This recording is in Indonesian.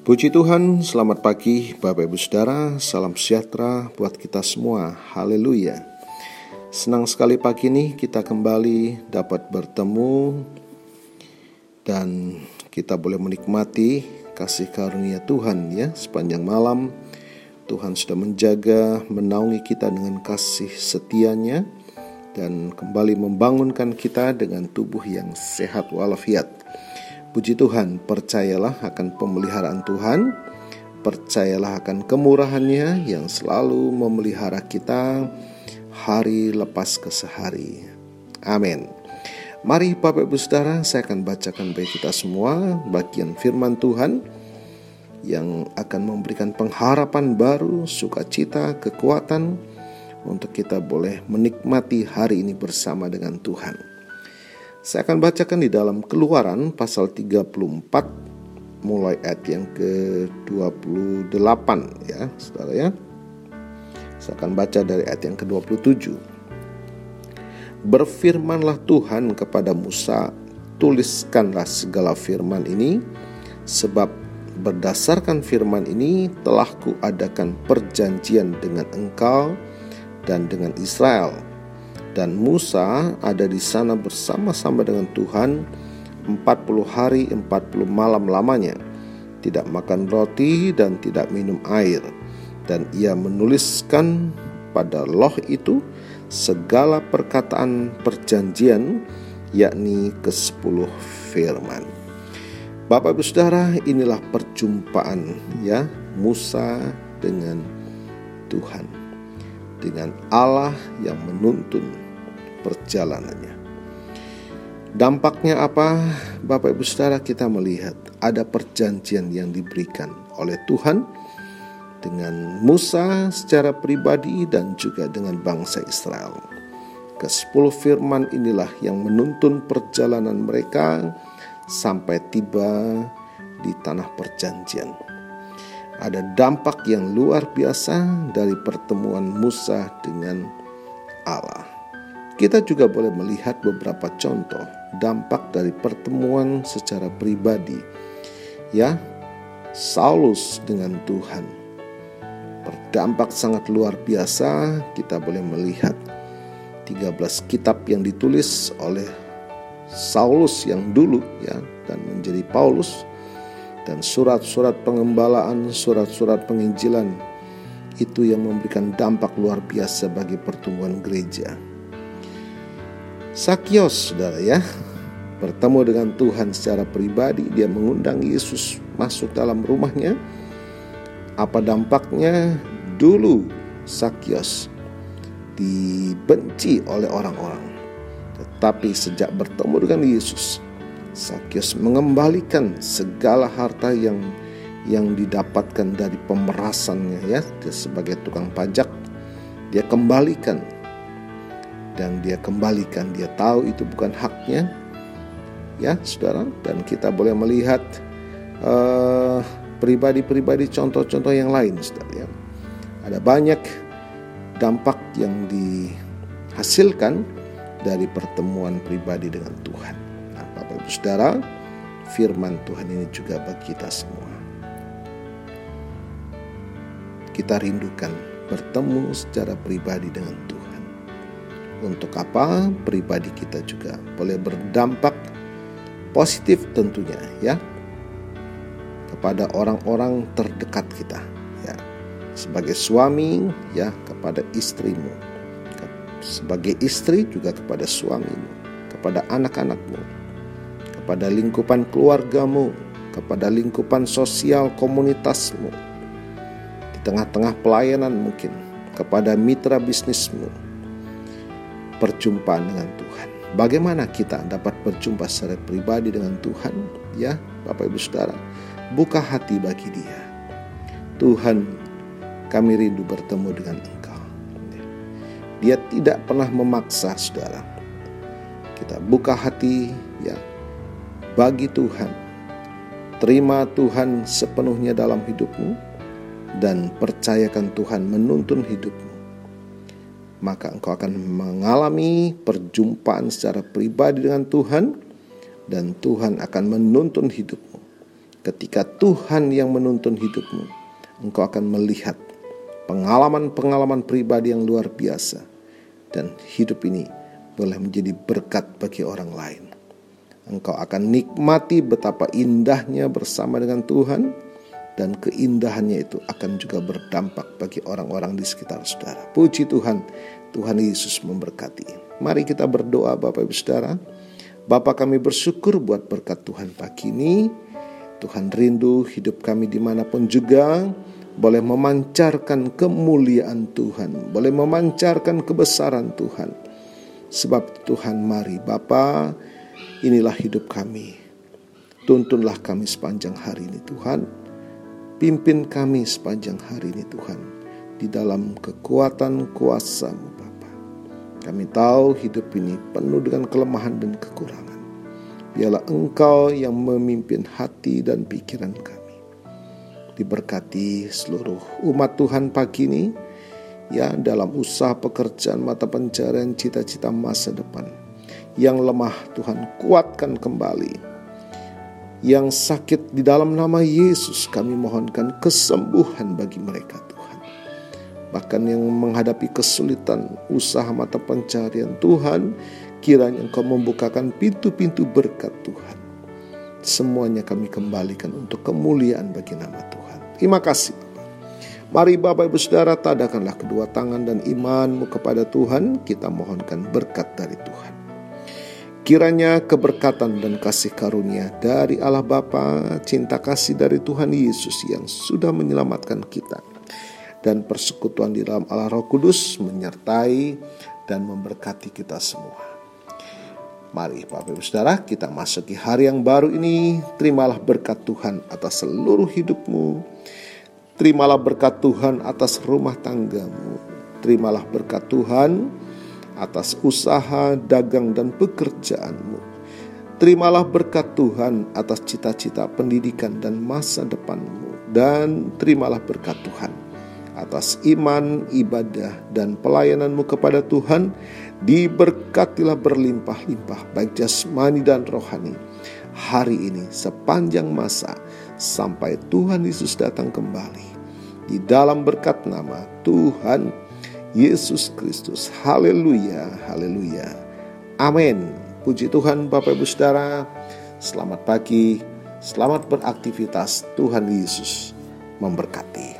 Puji Tuhan, selamat pagi Bapak Ibu Saudara, salam sejahtera buat kita semua. Haleluya. Senang sekali pagi ini kita kembali dapat bertemu dan kita boleh menikmati kasih karunia Tuhan ya sepanjang malam. Tuhan sudah menjaga, menaungi kita dengan kasih setianya dan kembali membangunkan kita dengan tubuh yang sehat walafiat. Puji Tuhan, percayalah akan pemeliharaan Tuhan, percayalah akan kemurahannya yang selalu memelihara kita hari lepas ke sehari. Amin. Mari Bapak Ibu Saudara, saya akan bacakan bagi kita semua bagian firman Tuhan yang akan memberikan pengharapan baru, sukacita, kekuatan untuk kita boleh menikmati hari ini bersama dengan Tuhan. Saya akan bacakan di dalam Keluaran pasal 34 mulai ayat yang ke-28 ya, Saudara ya. Saya akan baca dari ayat yang ke-27. Berfirmanlah Tuhan kepada Musa, tuliskanlah segala firman ini sebab berdasarkan firman ini telah kuadakan perjanjian dengan engkau dan dengan Israel dan Musa ada di sana bersama-sama dengan Tuhan 40 hari 40 malam lamanya tidak makan roti dan tidak minum air dan ia menuliskan pada loh itu segala perkataan perjanjian yakni ke-10 firman. Bapak Ibu Saudara, inilah perjumpaan ya Musa dengan Tuhan. Dengan Allah yang menuntun perjalanannya. Dampaknya apa? Bapak Ibu Saudara kita melihat ada perjanjian yang diberikan oleh Tuhan dengan Musa secara pribadi dan juga dengan bangsa Israel. Kesepuluh firman inilah yang menuntun perjalanan mereka sampai tiba di tanah perjanjian. Ada dampak yang luar biasa dari pertemuan Musa dengan Allah. Kita juga boleh melihat beberapa contoh dampak dari pertemuan secara pribadi. Ya, Saulus dengan Tuhan. Berdampak sangat luar biasa, kita boleh melihat 13 kitab yang ditulis oleh Saulus yang dulu ya dan menjadi Paulus dan surat-surat pengembalaan, surat-surat penginjilan itu yang memberikan dampak luar biasa bagi pertumbuhan gereja. Sakyos, saudara ya, bertemu dengan Tuhan secara pribadi, dia mengundang Yesus masuk dalam rumahnya. Apa dampaknya? Dulu Sakyos dibenci oleh orang-orang. Tetapi sejak bertemu dengan Yesus, Sakyos mengembalikan segala harta yang yang didapatkan dari pemerasannya ya, dia sebagai tukang pajak, dia kembalikan. Dan dia kembalikan. Dia tahu itu bukan haknya ya saudara. Dan kita boleh melihat uh, pribadi-pribadi contoh-contoh yang lain saudara ya. Ada banyak dampak yang dihasilkan dari pertemuan pribadi dengan Tuhan Saudara firman Tuhan ini juga bagi kita semua. Kita rindukan bertemu secara pribadi dengan Tuhan. Untuk apa? Pribadi kita juga boleh berdampak positif tentunya ya kepada orang-orang terdekat kita ya. Sebagai suami ya kepada istrimu. Sebagai istri juga kepada suamimu kepada anak-anakmu kepada lingkupan keluargamu kepada lingkupan sosial komunitasmu di tengah-tengah pelayanan mungkin kepada mitra bisnismu perjumpaan dengan Tuhan. Bagaimana kita dapat berjumpa secara pribadi dengan Tuhan? Ya, Bapak Ibu Saudara, buka hati bagi Dia. Tuhan, kami rindu bertemu dengan Engkau. Dia tidak pernah memaksa Saudara. Kita buka hati ya bagi Tuhan. Terima Tuhan sepenuhnya dalam hidupmu dan percayakan Tuhan menuntun hidupmu maka engkau akan mengalami perjumpaan secara pribadi dengan Tuhan dan Tuhan akan menuntun hidupmu. ketika Tuhan yang menuntun hidupmu, engkau akan melihat pengalaman-pengalaman pribadi yang luar biasa, dan hidup ini boleh menjadi berkat bagi orang lain. Engkau akan nikmati betapa indahnya bersama dengan Tuhan, dan keindahannya itu akan juga berdampak bagi orang-orang di sekitar saudara. Puji Tuhan, Tuhan Yesus memberkati. Mari kita berdoa Bapak Ibu Saudara. Bapak kami bersyukur buat berkat Tuhan pagi ini. Tuhan rindu hidup kami di mana pun juga boleh memancarkan kemuliaan Tuhan, boleh memancarkan kebesaran Tuhan. Sebab Tuhan mari Bapa, inilah hidup kami. Tuntunlah kami sepanjang hari ini Tuhan. Pimpin kami sepanjang hari ini Tuhan. Di dalam kekuatan kuasamu Bapa. Kami tahu hidup ini penuh dengan kelemahan dan kekurangan. Biarlah Engkau yang memimpin hati dan pikiran kami. Diberkati seluruh umat Tuhan pagi ini, ya dalam usaha pekerjaan mata pencarian cita-cita masa depan. Yang lemah Tuhan kuatkan kembali. Yang sakit di dalam nama Yesus kami mohonkan kesembuhan bagi mereka Tuhan. Bahkan yang menghadapi kesulitan usaha mata pencarian Tuhan, Kiranya Engkau membukakan pintu-pintu berkat Tuhan. Semuanya kami kembalikan untuk kemuliaan bagi nama Tuhan. Terima kasih. Mari Bapak Ibu Saudara tadakanlah kedua tangan dan imanmu kepada Tuhan. Kita mohonkan berkat dari Tuhan. Kiranya keberkatan dan kasih karunia dari Allah Bapa, cinta kasih dari Tuhan Yesus yang sudah menyelamatkan kita, dan persekutuan di dalam Allah Roh Kudus menyertai dan memberkati kita semua. Mari Bapak Ibu Saudara kita masuki hari yang baru ini. Terimalah berkat Tuhan atas seluruh hidupmu. Terimalah berkat Tuhan atas rumah tanggamu. Terimalah berkat Tuhan atas usaha, dagang, dan pekerjaanmu. Terimalah berkat Tuhan atas cita-cita pendidikan dan masa depanmu. Dan terimalah berkat Tuhan atas iman, ibadah, dan pelayananmu kepada Tuhan, diberkatilah berlimpah-limpah baik jasmani dan rohani hari ini sepanjang masa sampai Tuhan Yesus datang kembali. Di dalam berkat nama Tuhan Yesus Kristus. Haleluya, haleluya. Amin. Puji Tuhan Bapak Ibu Saudara. Selamat pagi, selamat beraktivitas. Tuhan Yesus memberkati.